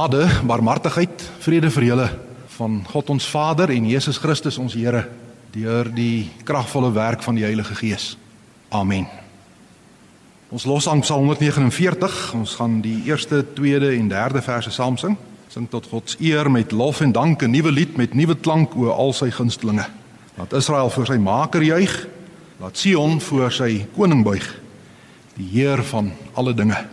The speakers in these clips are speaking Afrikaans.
Genade, barmhartigheid, vrede vir julle van God ons Vader en Jesus Christus ons Here deur die kragvolle werk van die Heilige Gees. Amen. Ons losang Psalm 149. Ons gaan die eerste, tweede en derde verse saam sing. Sing tot God se eer met lof en dank 'n nuwe lied met nuwe klank o al sy gunstelinge. Laat Israel voor sy Maker juig. Laat Sion voor sy koning buig. Die Heer van alle dinge.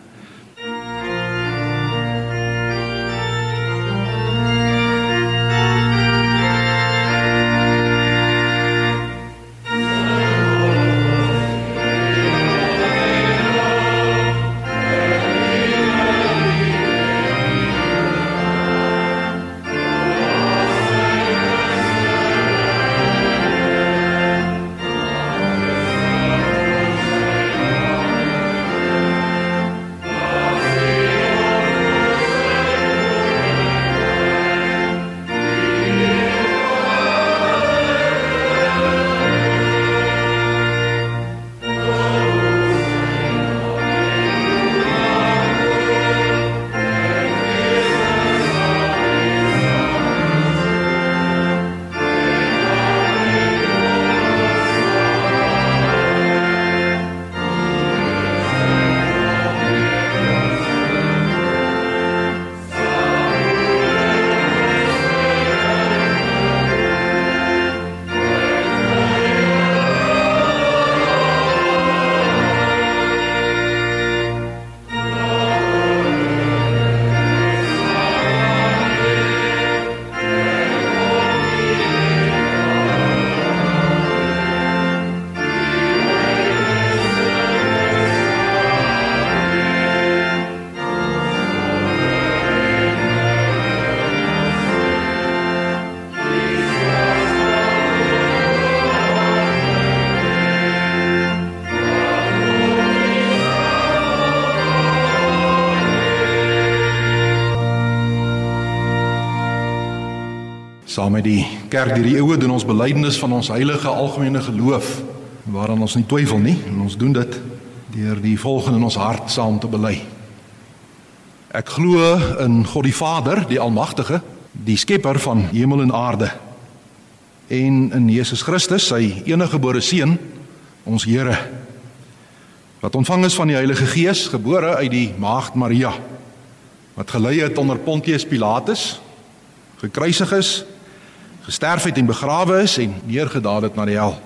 Met die kerk hierdie eeue doen ons belydenis van ons heilige algemene geloof waaraan ons nie twyfel nie en ons doen dit deur die volgende in ons hart saam te bely. Ek glo in God die Vader, die Almagtige, die skepper van hemel en aarde en in Jesus Christus, sy enige gebore seun, ons Here wat ontvang is van die Heilige Gees, gebore uit die maagd Maria wat gelei het onder Pontius Pilatus, gekruisig is gesterf het en begrawe is en neergedaal het na die hel.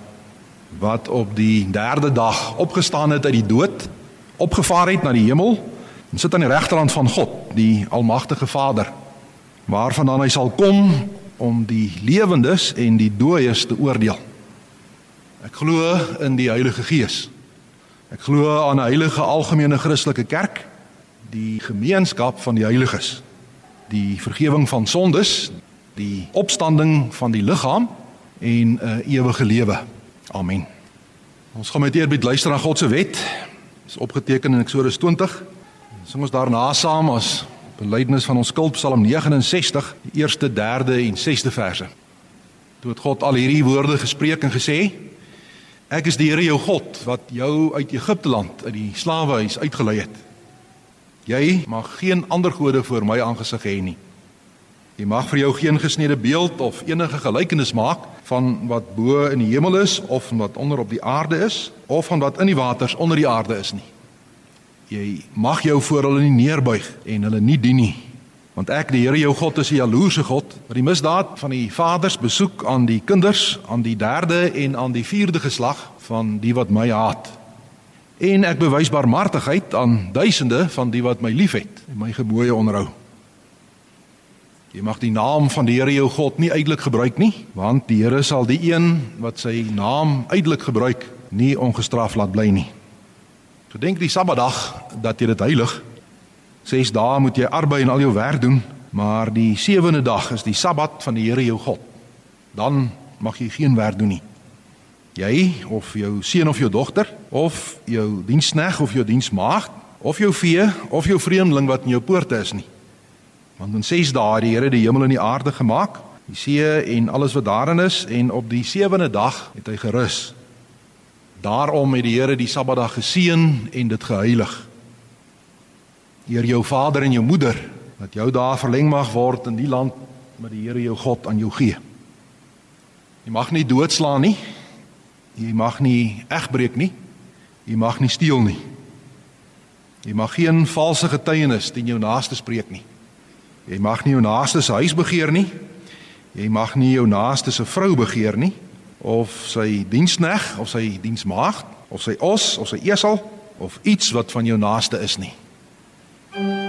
Wat op die derde dag opgestaan het uit die dood opgevaar het na die hemel en sit aan die regterhand van God die almagtige Vader waarvandaan hy sal kom om die lewendes en die dooies te oordeel. Ek glo in die Heilige Gees. Ek glo aan 'n heilige algemene Christelike kerk die gemeenskap van die heiliges die vergifnis van sondes die opstanding van die liggaam en 'n uh, ewige lewe. Amen. Ons gaan met eerbied luister na God se wet. Dit is opgeteken in Eksodus 20. Sing ons daarna saam as belydenis van ons skuld Psalm 69, die eerste, derde en sesde verse. Toe het God al hierdie woorde gespreek en gesê: Ek is die Here jou God wat jou uit Egipte land uit die slawehuis uitgelei het. Jy mag geen ander gode voor my aangesig hê nie. Jy mag vir jou geen gesnede beeld of enige gelykenis maak van wat bo in die hemel is of van wat onder op die aarde is of van wat in die waters onder die aarde is nie. Jy mag jou voor hulle nie neerbuig en hulle nie dien nie. Want ek die Here jou God is 'n jaloerse God wat die misdaad van die vaders besoek aan die kinders, aan die derde en aan die vierde geslag van die wat my haat. En ek bewys barmhartigheid aan duisende van die wat my liefhet en my gebooie onderhou. Jy mag die naam van die Here jou God nie uitelik gebruik nie, want die Here sal die een wat sy naam uitelik gebruik, nie ongestraf laat bly nie. Gedenk die Sabbatdag dat jy dit heilig. 6 dae moet jy arbei en al jou werk doen, maar die sewende dag is die Sabbat van die Here jou God. Dan mag jy geen werk doen nie. Jy of jou seun of jou dogter of jou dienskneg of jou diensmaagd of jou vee of jou vreemdeling wat in jou poorte is nie Want in 6 dae het die Here die hemel en die aarde gemaak, die see en alles wat daarin is en op die sewende dag het hy gerus. Daarom het die Here die Sabbatdag geseën en dit geheilig. Eer jou vader en jou moeder dat jou dae verleng mag word in die land wat die Here jou God aan jou gee. Jy mag nie doodslaan nie. Jy mag nie egbreek nie. Jy mag nie steel nie. Jy mag geen valse getuienis teen jou naaste spreek nie. Jy mag nie jou naaste se huis begeer nie. Jy mag nie jou naaste se vrou begeer nie of sy diensneg of sy diensmaagd of sy os of sy esel of iets wat van jou naaste is nie. Kom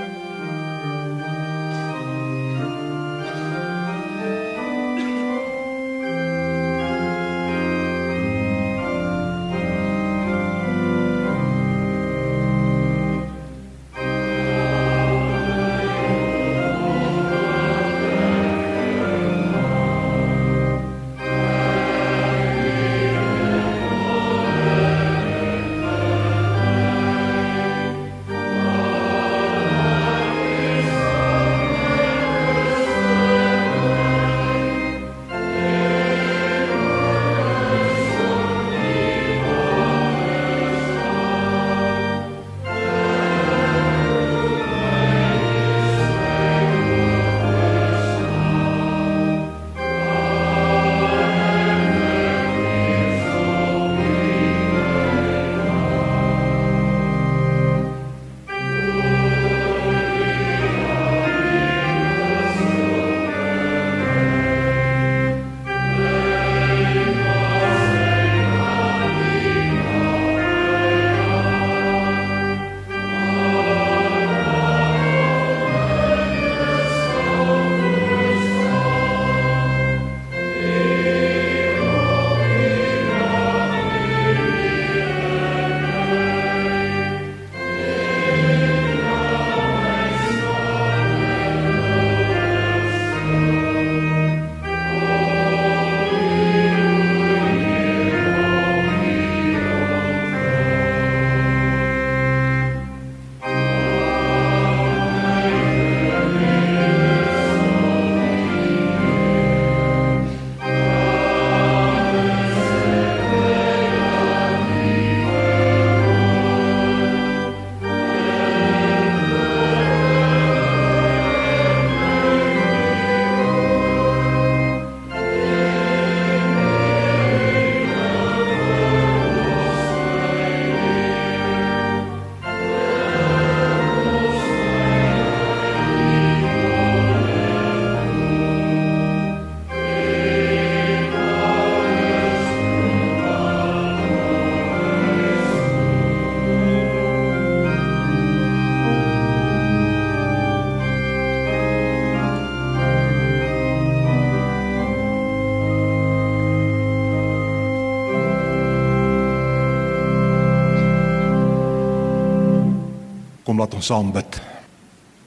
laat ons saam bid.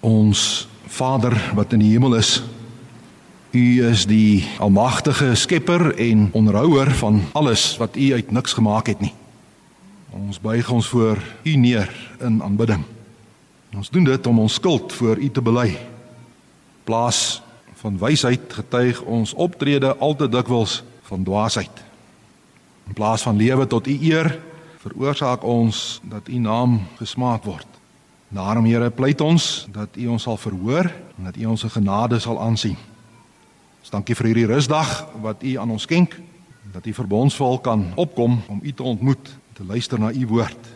Ons Vader wat in die hemel is, U is die almagtige skepper en onderhouer van alles wat U uit niks gemaak het nie. Ons buig ons voor U neer in aanbidding. Ons doen dit om ons skuld voor U te bely. Plaas van wysheid getuig ons optrede altyd dikwels van dwaasheid. In plaas van lewe tot U eer, veroorsaak ons dat U naam gesmaak word. Daarom Here pleit ons dat U ons sal verhoor en dat U ons se genade sal aansien. Ons dankie vir hierdie rusdag wat U aan ons skenk, dat U verbondsvol kan opkom om U te ontmoet, te luister na U woord.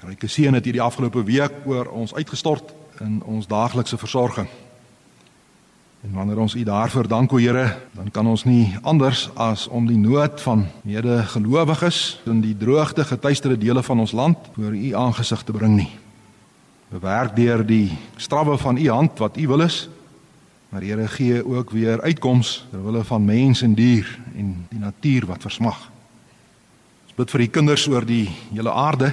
Ryke seën het hierdie afgelope week oor ons uitgestort in ons daaglikse versorging. En wanneer ons U daarvoor dank o Here, dan kan ons nie anders as om die nood van medegelowiges in die droogte getuisterde dele van ons land voor U aangesig te bring nie bewerk deur die strawwe van u hand wat u wil is. Maar Here gee ook weer uitkoms ter wille van mens en dier en die natuur wat versmag. Ons bid vir die kinders oor die hele aarde.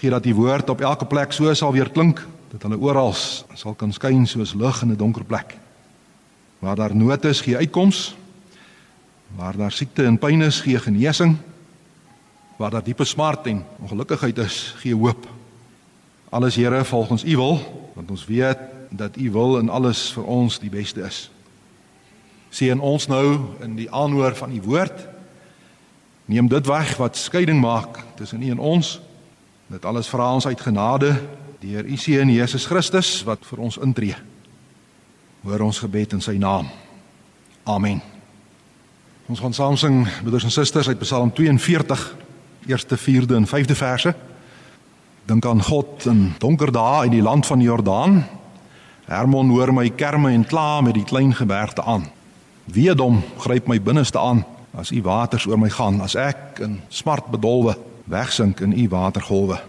Gee dat die woord op elke plek so sal weer klink dat hulle oral sal kan skyn soos lig in 'n donker plek. Waar daar nood is, gee uitkoms. Waar daar siekte en pyn is, gee genesing. Waar daar diepe smart en ongelukkigheid is, gee hoop. Alles Here volgens U wil, want ons weet dat U wil in alles vir ons die beste is. Sien ons nou in die aanhoor van U woord. Neem dit weg wat skeiding maak tussen U en ons. Dit alles vra ons uit genade deur u seun Jesus Christus wat vir ons intree. Hoor ons gebed in sy naam. Amen. Ons gaan saam sing broeders en susters uit Psalm 42, eerste 4de en 5de verse. Dink aan God in donker dae in die land van Jordaan. Hermon hoor my kerme en kla met die klein gebergte aan. Weedom gryp my binneste aan as u waters oor my gaan, as ek in smart bedolwe wegsink in u watergolwe.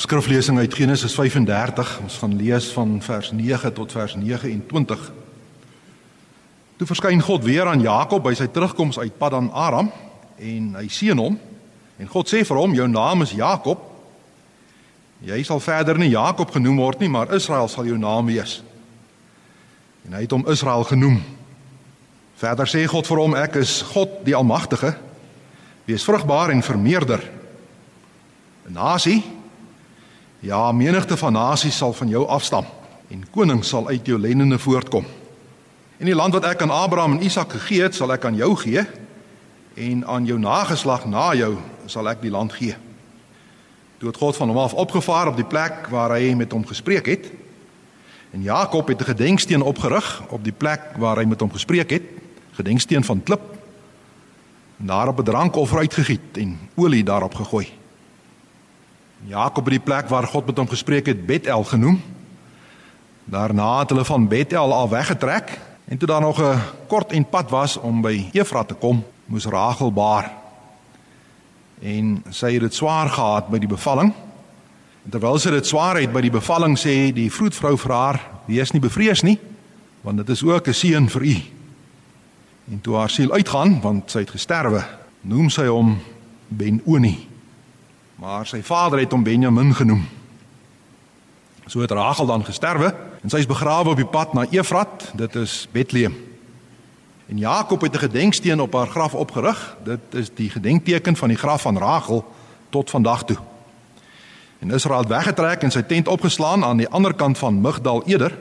Ons skriflesing uit Genesis 35, ons gaan lees van vers 9 tot vers 29. Toe verskyn God weer aan Jakob by sy terugkoms uit Paddan Aram en hy seën hom. En God sê vir hom: "Jou naam is Jakob. Jy sal verder nie Jakob genoem word nie, maar Israel sal jou naam wees." En hy het hom Israel genoem. Verder sê God vir hom: "Ek is God die Almagtige. Wees vrugbaar en vermeerder." 'n Nasie Ja, menigte van nasies sal van jou afstam en konings sal uit jou lendene voortkom. En die land wat ek aan Abraham en Isak gegee het, sal ek aan jou gee en aan jou nageslag na jou sal ek die land gee. Toe het God van hom af opgevaar op die plek waar hy met hom gespreek het. En Jakob het 'n gedenksteen opgerig op die plek waar hy met hom gespreek het, gedenksteen van klip. En daarop 'n drankoffer uitgegiet en olie daarop gegooi. Jakob het die plek waar God met hom gespreek het Bethel genoem. Daarna het hulle van Bethel af weggetrek En toe daar nog 'n kort en pad was om by Efrat te kom, moes Rachel baar. En sy het dit swaar gehad by die bevalling. En terwyl sy dit swaar het by die bevalling sê die vroedvrou vir haar: "Wees nie bevrees nie, want dit is ook 'n seën vir u." En toe haar siel uitgaan, want sy het gesterwe, noem sy hom Ben-Oni. Maar sy vader het hom Benjamin genoem. So het Rachel dan gesterwe en sy is begrawe op die pad na Efrat, dit is Bethlehem. En Jakob het 'n gedenksteen op haar graf opgerig. Dit is die gedenkteken van die graf van Rachel tot vandag toe. En Israel het weggetrek en sy tent opgeslaan aan die ander kant van Migdal Eder.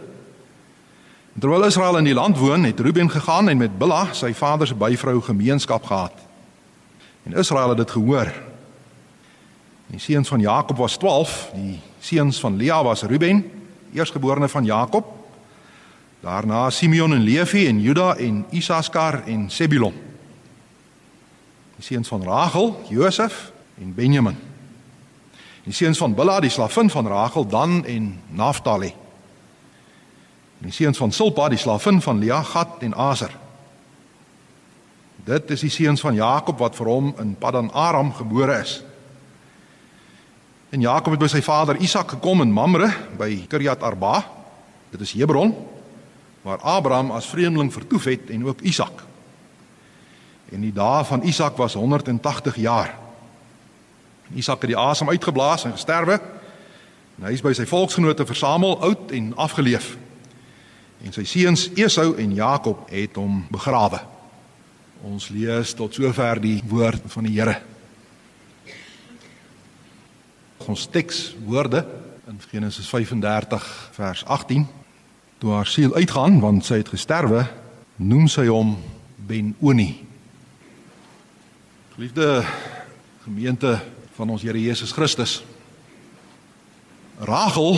En terwyl Israel in die land woon, het Ruben gegaan en met Bilha, sy vader se byvrou, gemeenskap gehad. En Israel het dit gehoor. Die seuns van Jakob was 12, die seuns van Lea was Ruben, eersgeborene van Jakob. Daarna Simeon en Levi en Juda en Isaskar en Sebulon. Die seuns van Rachel, Josef en Benjamin. Die seuns van Bilha, die slavin van Rachel, Dan en Naphtali. Die seuns van Silpa, die slavin van Lea, Gad en Aser. Dit is die seuns van Jakob wat vir hom in Paddan Aram gebore is. En Jakob het by sy vader Isak gekom in Mamre by Kirjat Arba. Dit is Hebron waar Abraham as vreemdeling vertoef het en ook Isak. En die dae van Isak was 180 jaar. Isak het die asem uitgeblaas en gesterwe. En hy is by sy volksgenote versamel, oud en afgeleef. En sy seuns Esau en Jakob het hom begrawe. Ons lees tot sover die woord van die Here ons tekswoorde in Genesis 35 vers 18. Toe haar siel uitgaan want sy het gesterwe, noem sy hom Ben-Oni. Geliefde gemeente van ons Here Jesus Christus. Rachel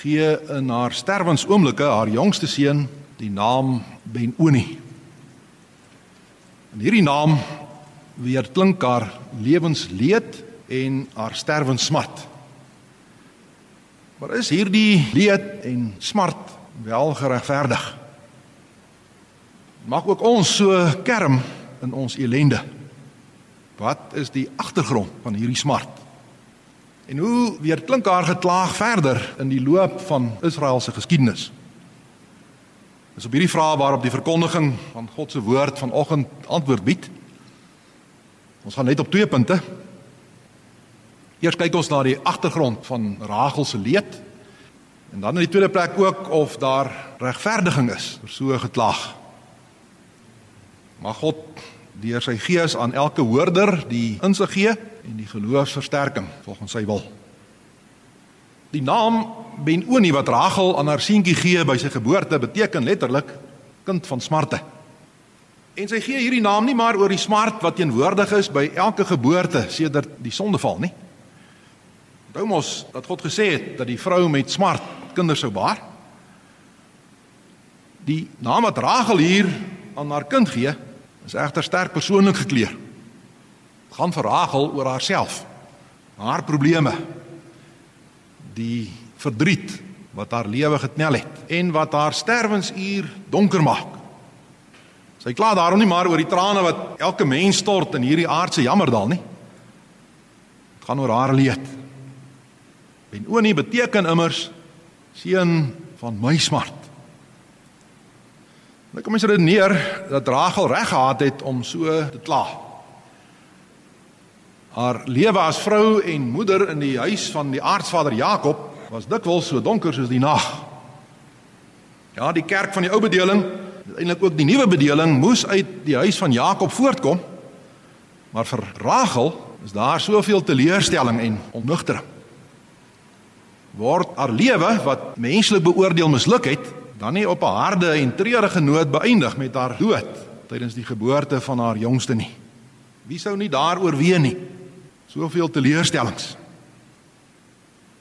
gee in haar sterwensoomblikke haar jongste seun die naam Ben-Oni. En hierdie naam weer klink haar lewensleed en haar sterwenssmart. Maar is hierdie leed en smart wel geregverdig? Mag ook ons so kerm in ons elende. Wat is die agtergrond van hierdie smart? En hoe weer klink haar geklaag verder in die loop van Israel se geskiedenis? Dis op hierdie vrae waarop die verkondiging van God se woord vanoggend antwoord bied. Ons gaan net op twee punte Eers kyk ons na die agtergrond van Rachel se leed. En dan in die tweede plek ook of daar regverdiging is vir so 'n geklag. Mag God deur sy gees aan elke hoorder die insig gee en die geloofsversterking volgens sy wil. Die naam Ben-Oni wat Rachel aan haar seentjie gee by sy geboorte beteken letterlik kind van smarte. En sy gee hierdie naam nie maar oor die smart wat teenwoordig is by elke geboorte sedert die sondeval nie. Onthou mos dat God gesê het dat die vrou met smart kinders sou baar. Die naam wat Rachel hier aan haar kind gee, is egter sterk persoonlik gekleer. Dit gaan vir Rachel oor haarself, haar probleme, die verdriet wat haar lewe geknel het en wat haar sterwensuur donker maak. Sy kla daarom nie maar oor die trane wat elke mens stort in hierdie aardse jammerdal nie. Dit gaan oor haar leed. Benoni beteken immers seun van my smart. Nou kom ons redeneer dat Rachel reg gehad het om so te kla. Haar lewe as vrou en moeder in die huis van die aardsvader Jakob was dikwels so donker soos die nag. Ja, die kerk van die ou bedeling, eintlik ook die nuwe bedeling, moes uit die huis van Jakob voortkom. Maar vir Rachel is daar soveel teleurstelling en ontnugtering word haar lewe wat menslik beoordeel misluk het, dan nie op 'n harde en treurige noot beëindig met haar dood tydens die geboorte van haar jongste nie. Wie sou nie daaroor ween nie? Soveel teleurstellings.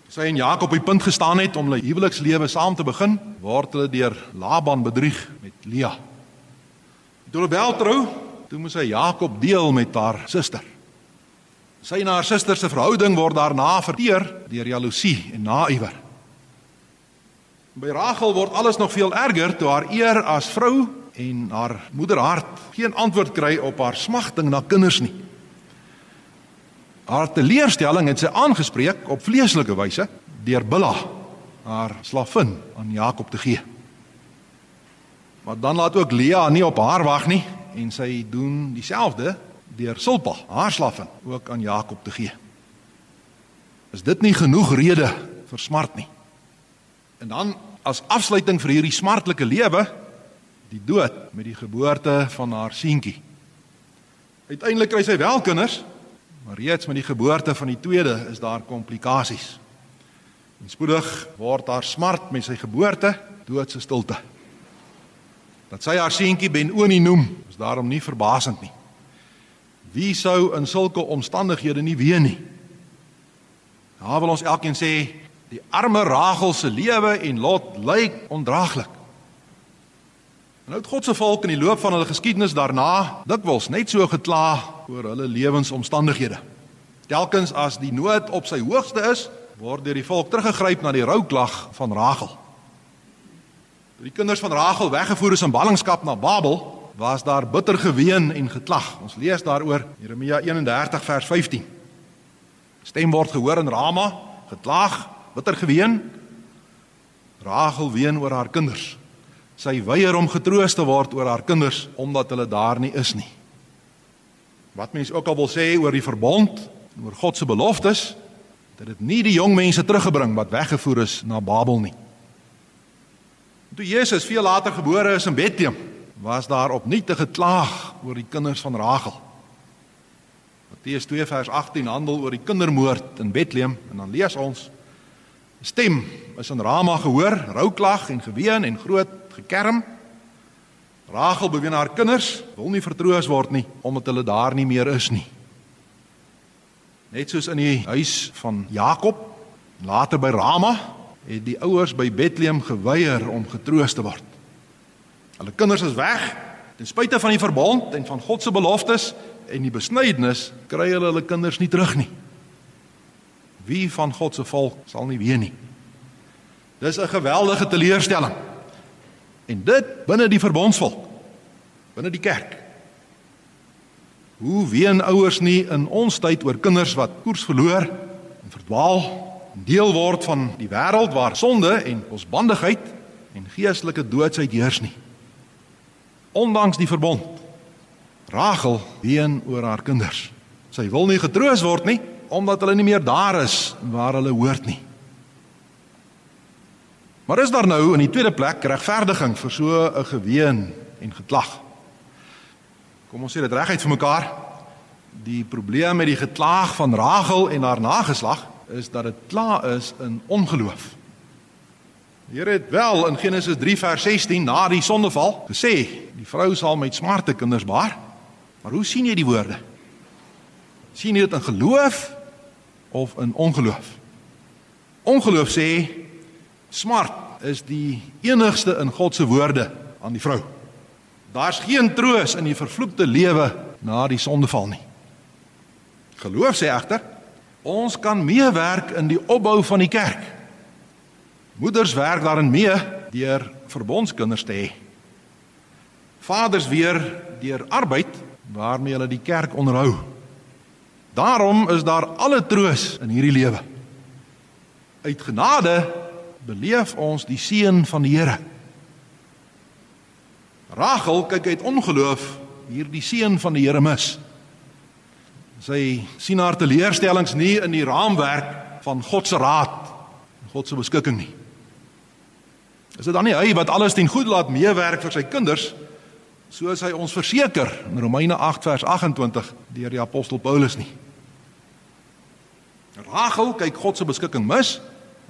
Sy en Jakob op die punt gestaan het om hulle huwelikslewe saam te begin, word hulle deur Laban bedrieg met Lea. Toe hulle wel trou, toe moes hy Jakob deel met haar suster. Sy en haar suster se verhouding word daarna verteer deur jaloesie en naaiwer. By Rachel word alles nog veel erger toe haar eer as vrou en haar moederhart geen antwoord kry op haar smagting na kinders nie. Haar teleurstelling het sy aangespreek op vleeslike wyse deur Bilha, haar slavin, aan Jakob te gee. Maar dan laat ook Lea nie op haar wag nie en sy doen dieselfde deur Silpa, haar slavin, ook aan Jakob te gee. Is dit nie genoeg rede vir smart nie? En dan as afsluiting vir hierdie smartlike lewe, die dood met die geboorte van haar seentjie. Uiteindelik kry sy wel kinders, maar reeds met die geboorte van die tweede is daar komplikasies. En spoedig word haar smart met sy geboorte doodse stilte. Dat sy haar seentjie Ben-Oni noem, is daarom nie verbasend nie. Wie sou in sulke omstandighede nie weet nie? Daar wil ons elkeen sê die arme Rachel se lewe en lot lyk ondraaglik. En nou het God se volk in die loop van hulle geskiedenis daarna dikwels net so gekla oor hulle lewensomstandighede. Telkens as die nood op sy hoogste is, word deur die volk teruggegryp na die rouklag van Rachel. Toe die kinders van Rachel weggevoer is in ballingskap na Babel, was daar bitter geween en geklag. Ons lees daaroor Jeremia 31 vers 15. Stem word gehoor in Rama, geklag, bitter geween. Rachel ween oor haar kinders. Sy weier om getroos te word oor haar kinders omdat hulle daar nie is nie. Wat mense ook al wil sê oor die verbond, oor God se beloftes, dat dit nie die jong mense teruggebring wat weggevoer is na Babel nie. Toe Jesus veel later gebore is in Bethlehem, was daar opnuut 'n geklaag oor die kinders van Rachel. Matteus 2 vers 18 handel oor die kindermoord in Bethlehem en dan lees ons stem is in Rama gehoor, rouklag en geween en groot gekerm. Rachel beween haar kinders wil nie vertroos word nie omdat hulle daar nie meer is nie. Net soos in die huis van Jakob, later by Rama, het die ouers by Bethlehem geweier om getroos te word. Hulle kinders is weg. Ten spyte van die verbond en van God se beloftes en die besnydenis, kry hulle hulle kinders nie terug nie. Wie van God se volk sal nie weet nie. Dis 'n geweldige teleurstelling. En dit binne die verbondsvolk, binne die kerk. Hoe ween ouers nie in ons tyd oor kinders wat koers verloor en verdwaal, deel word van die wêreld waar sonde en losbandigheid en geestelike doodsheid heers nie ondanks die verbond. Rachel ween oor haar kinders. Sy wil nie getroos word nie omdat hulle nie meer daar is waar hulle hoort nie. Maar is daar nou in die tweede plek regverdiging vir so 'n geween en geklag? Kom ons sê dit reguit vir mekaar. Die probleem met die geklag van Rachel en haar nageslag is dat dit klaar is in ongeloof. Die Here het wel in Genesis 3 vers 16 na die sondeval gesê, die vrou sal met smarte kinders baar. Maar hoe sien jy die woorde? sien jy dit in geloof of in ongeloof? Ongeloof sê smart is die enigste in God se woorde aan die vrou. Daar's geen troos in die vervloekte lewe na die sondeval nie. Geloof sê egter ons kan meewerk in die opbou van die kerk. Moeders werk daarin mee deur verbondskinders te hê. Vaders weer deur arbeid waarmee hulle die kerk onderhou. Daarom is daar alle troos in hierdie lewe. Uit genade beleef ons die seën van die Here. Rachel kyk uit ongeloof hierdie seën van die Here mis. Sy sien haar teleurstellings nie in die raamwerk van God se raad en God se beskikking nie. Is dit dan nie hy wat alles ten goeie laat meewerk vir sy kinders soos hy ons verseker in Romeine 8 vers 28 deur die apostel Paulus nie? Rachel kyk God se beskikking mis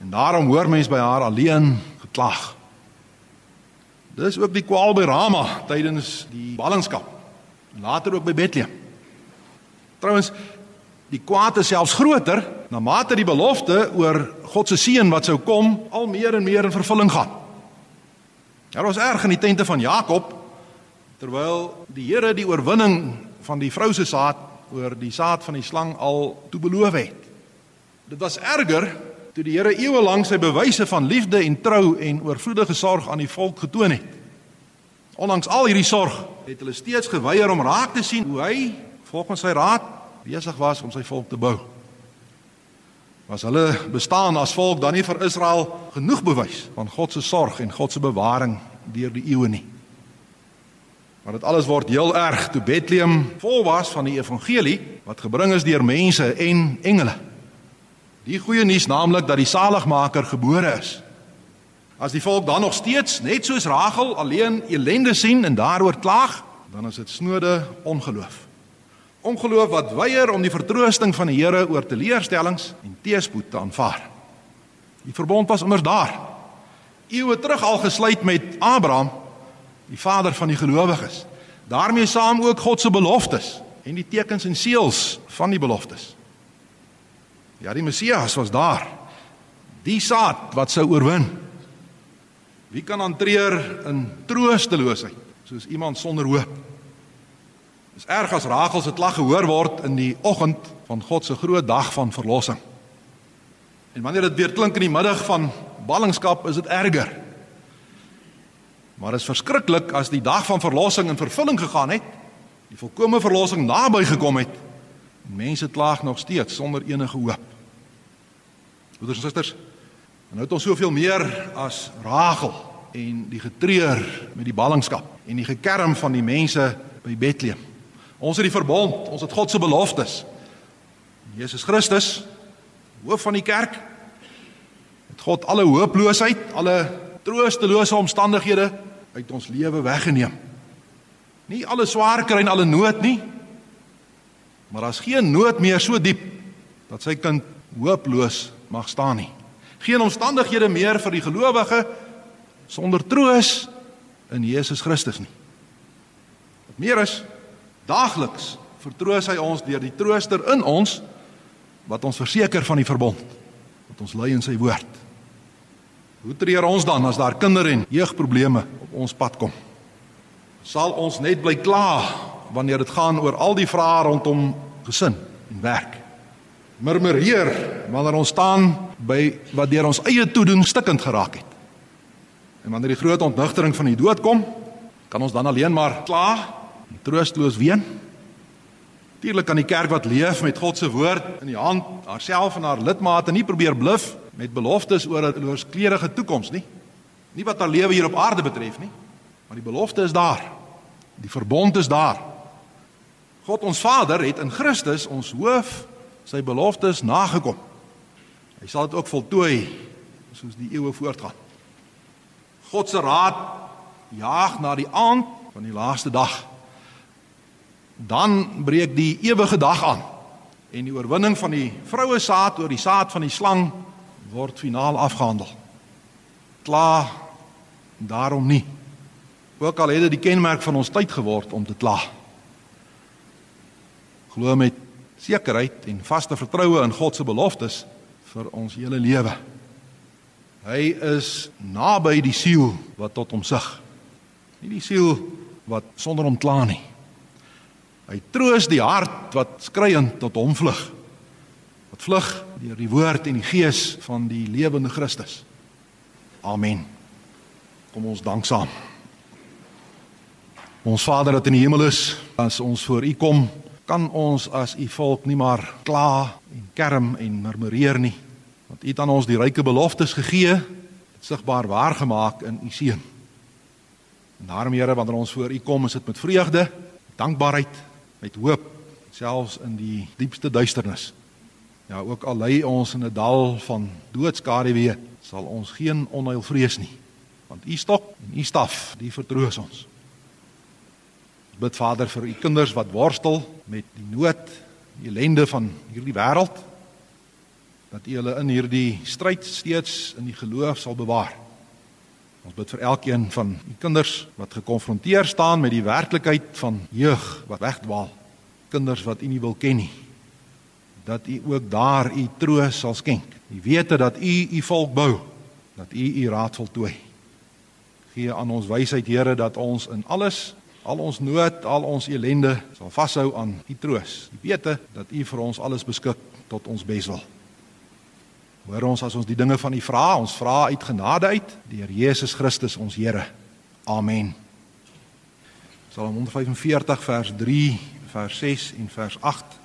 en daarom hoor mens by haar alleen geklag. Dis ook die kwaal by Rama tydens die ballingskap. Later ook by Bethlehem. Trouwens die kwaad is selfs groter na mate die belofte oor God se seën wat sou kom al meer en meer in vervulling gaan. Daar was erg in die tente van Jakob terwyl die Here die oorwinning van die vrou se saad oor die saad van die slang al toe beloof het. Dit was erger toe die Here eeue lank sy bewyse van liefde en trou en oorvloedige sorg aan die volk getoon het. Ondanks al hierdie sorg het hulle steeds geweier om raak te sien hoe hy volgens sy raad besig was om sy volk te bou. Was hulle bestaan as volk dan nie vir Israel genoeg bewys van God se sorg en God se bewaring deur die eeue nie? Maar dit alles word heel erg toe Bethlehem vol was van die evangelie wat gebring is deur mense en engele. Die goeie nuus naamlik dat die saligmaker gebore is. As die volk dan nog steeds net soos Rachel alleen elende sien en daaroor klaag, dan is dit snode ongeloof. Ongeloof wat weier om die vertroosting van die Here oor teleurstellings en teëspoed te aanvaar. Die verbond was immers daar. Eeue terug al gesluit met Abraham die vader van die gelowiges. daarmee saam ook God se beloftes en die tekens en seels van die beloftes. Ja, die Messias was daar. Die saad wat sou oorwin. Wie kan aantreur in troosteloosheid soos iemand sonder hoop? Dis erg as Rachel se klag gehoor word in die oggend van God se groot dag van verlossing. En wanneer dit weer klink in die middag van ballingskap, is dit erger. Maar is verskriklik as die dag van verlossing in vervulling gegaan het, die volkomme verlossing naby gekom het. Mense klaag nog steeds sonder enige hoop. Broeders en susters, nou het ons soveel meer as Rachel en die getreur met die ballingskap en die gekerm van die mense by Bethlehem. Ons het die verbond, ons het God se beloftes. Jesus Christus, hoof van die kerk, het God alle hooploosheid, alle troostelose omstandighede uit ons lewe weggeneem. Nie alle swaar kry en alle nood nie. Maar daar's geen nood meer so diep dat sy kind hooploos mag staan nie. Geen omstandighede meer vir die gelowige sonder troos in Jesus Christus nie. Wat meer is, daagliks vertroos hy ons deur die trooster in ons wat ons verseker van die verbond wat ons lei in sy woord. Hoe treur ons dan as daar kinder en jeugprobleme op ons pad kom? Sal ons net bly kla wanneer dit gaan oor al die vrae rondom gesin en werk? Murmureer wanneer ons staan by wat deur ons eie toedoen stikkend geraak het. En wanneer die groot ontnugtering van die dood kom, kan ons dan alleen maar kla troosteloos ween? Natuurlik kan die kerk wat leef met God se woord in die hand, haarself en haar lidmate nie probeer bluf met beloftes oor 'n oorskleurige toekoms nie. Nie wat haar lewe hier op aarde betref nie, maar die belofte is daar. Die verbond is daar. God ons Vader het in Christus ons hoof sy beloftes nagekom. Hy sal dit ook voltooi soos die eeue voortgaan. God se raad jaag na die aand van die laaste dag. Dan breek die ewige dag aan en die oorwinning van die vroue saad oor die saad van die slang word finaal afgehandel. Kla daarom nie. Ook al het dit die kenmerk van ons tyd geword om te kla. Glo met sekerheid en vaste vertroue in God se beloftes vir ons hele lewe. Hy is naby die siel wat tot hom sug. Nie die siel wat sonder hom kla nie. Hy troos die hart wat skreiend tot hom vlug wat vlug deur die woord en die gees van die lewende Christus. Amen. Kom ons dank saam. Ons Vader wat in die hemel is, as ons voor U kom, kan ons as U volk nie maar kla en kerm en murmureer nie, want U het aan ons die ryke beloftes gegee, sigbaar waar gemaak in U seun. En daarom Here, wanneer ons voor U kom, is dit met vreugde, dankbaarheid, met hoop, selfs in die diepste duisternis. Ja, ook al lê ons in 'n dal van doodskaduwee, sal ons geen onheil vrees nie, want u stok en u staf, die vertroos ons. Bid Vader vir u kinders wat worstel met die nood, die ellende van hierdie wêreld, dat u hulle in hierdie stryd steeds in die geloof sal bewaar. Ons bid vir elkeen van u kinders wat gekonfronteer staan met die werklikheid van jeug wat wegdwaal, kinders wat u nie wil ken nie dat u ook daar u troos sal skenk. U weet dat u u volk bou, dat u u raad voltooi. Gee aan ons wysheid, Here, dat ons in alles, al ons nood, al ons elende sal vashou aan u troos. U weet dat u vir ons alles beskik tot ons beswil. Hoor ons as ons die dinge van U vra, ons vra uit genade uit deur Jesus Christus ons Here. Amen. Psalm 145 vers 3, vers 6 en vers 8.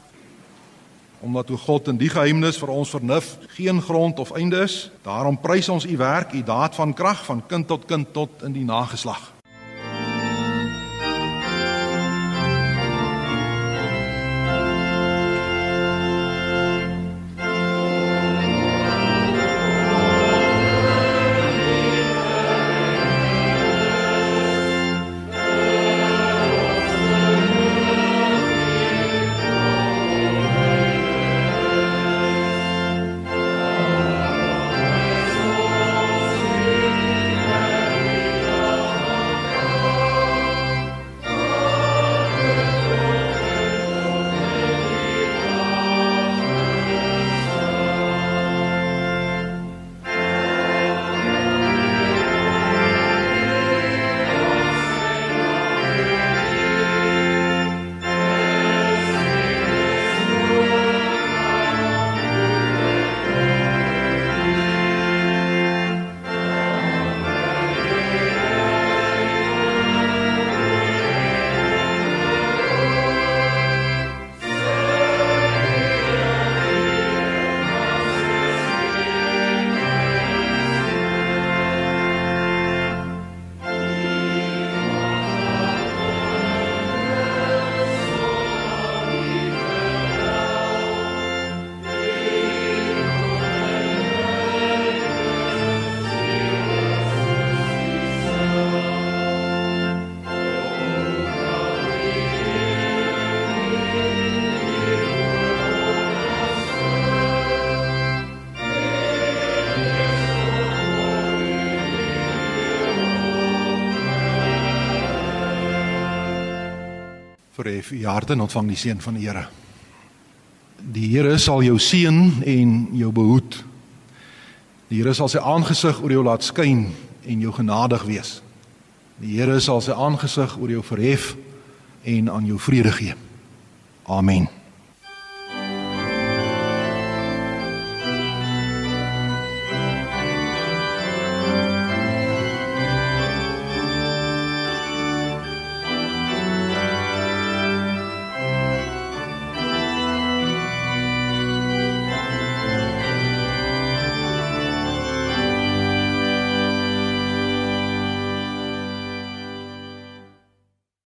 Omdat o God in die geheimnis vir ons vernuf geen grond of einde is, daarom prys ons U werk, U daad van krag van kind tot kind tot in die nageslag. Verhef u harte en ontvang die seën van die Here. Die Here sal jou seën en jou behoed. Die Here sal sy aangesig oor jou laat skyn en jou genadig wees. Die Here sal sy aangesig oor jou verhef en aan jou vrede gee. Amen.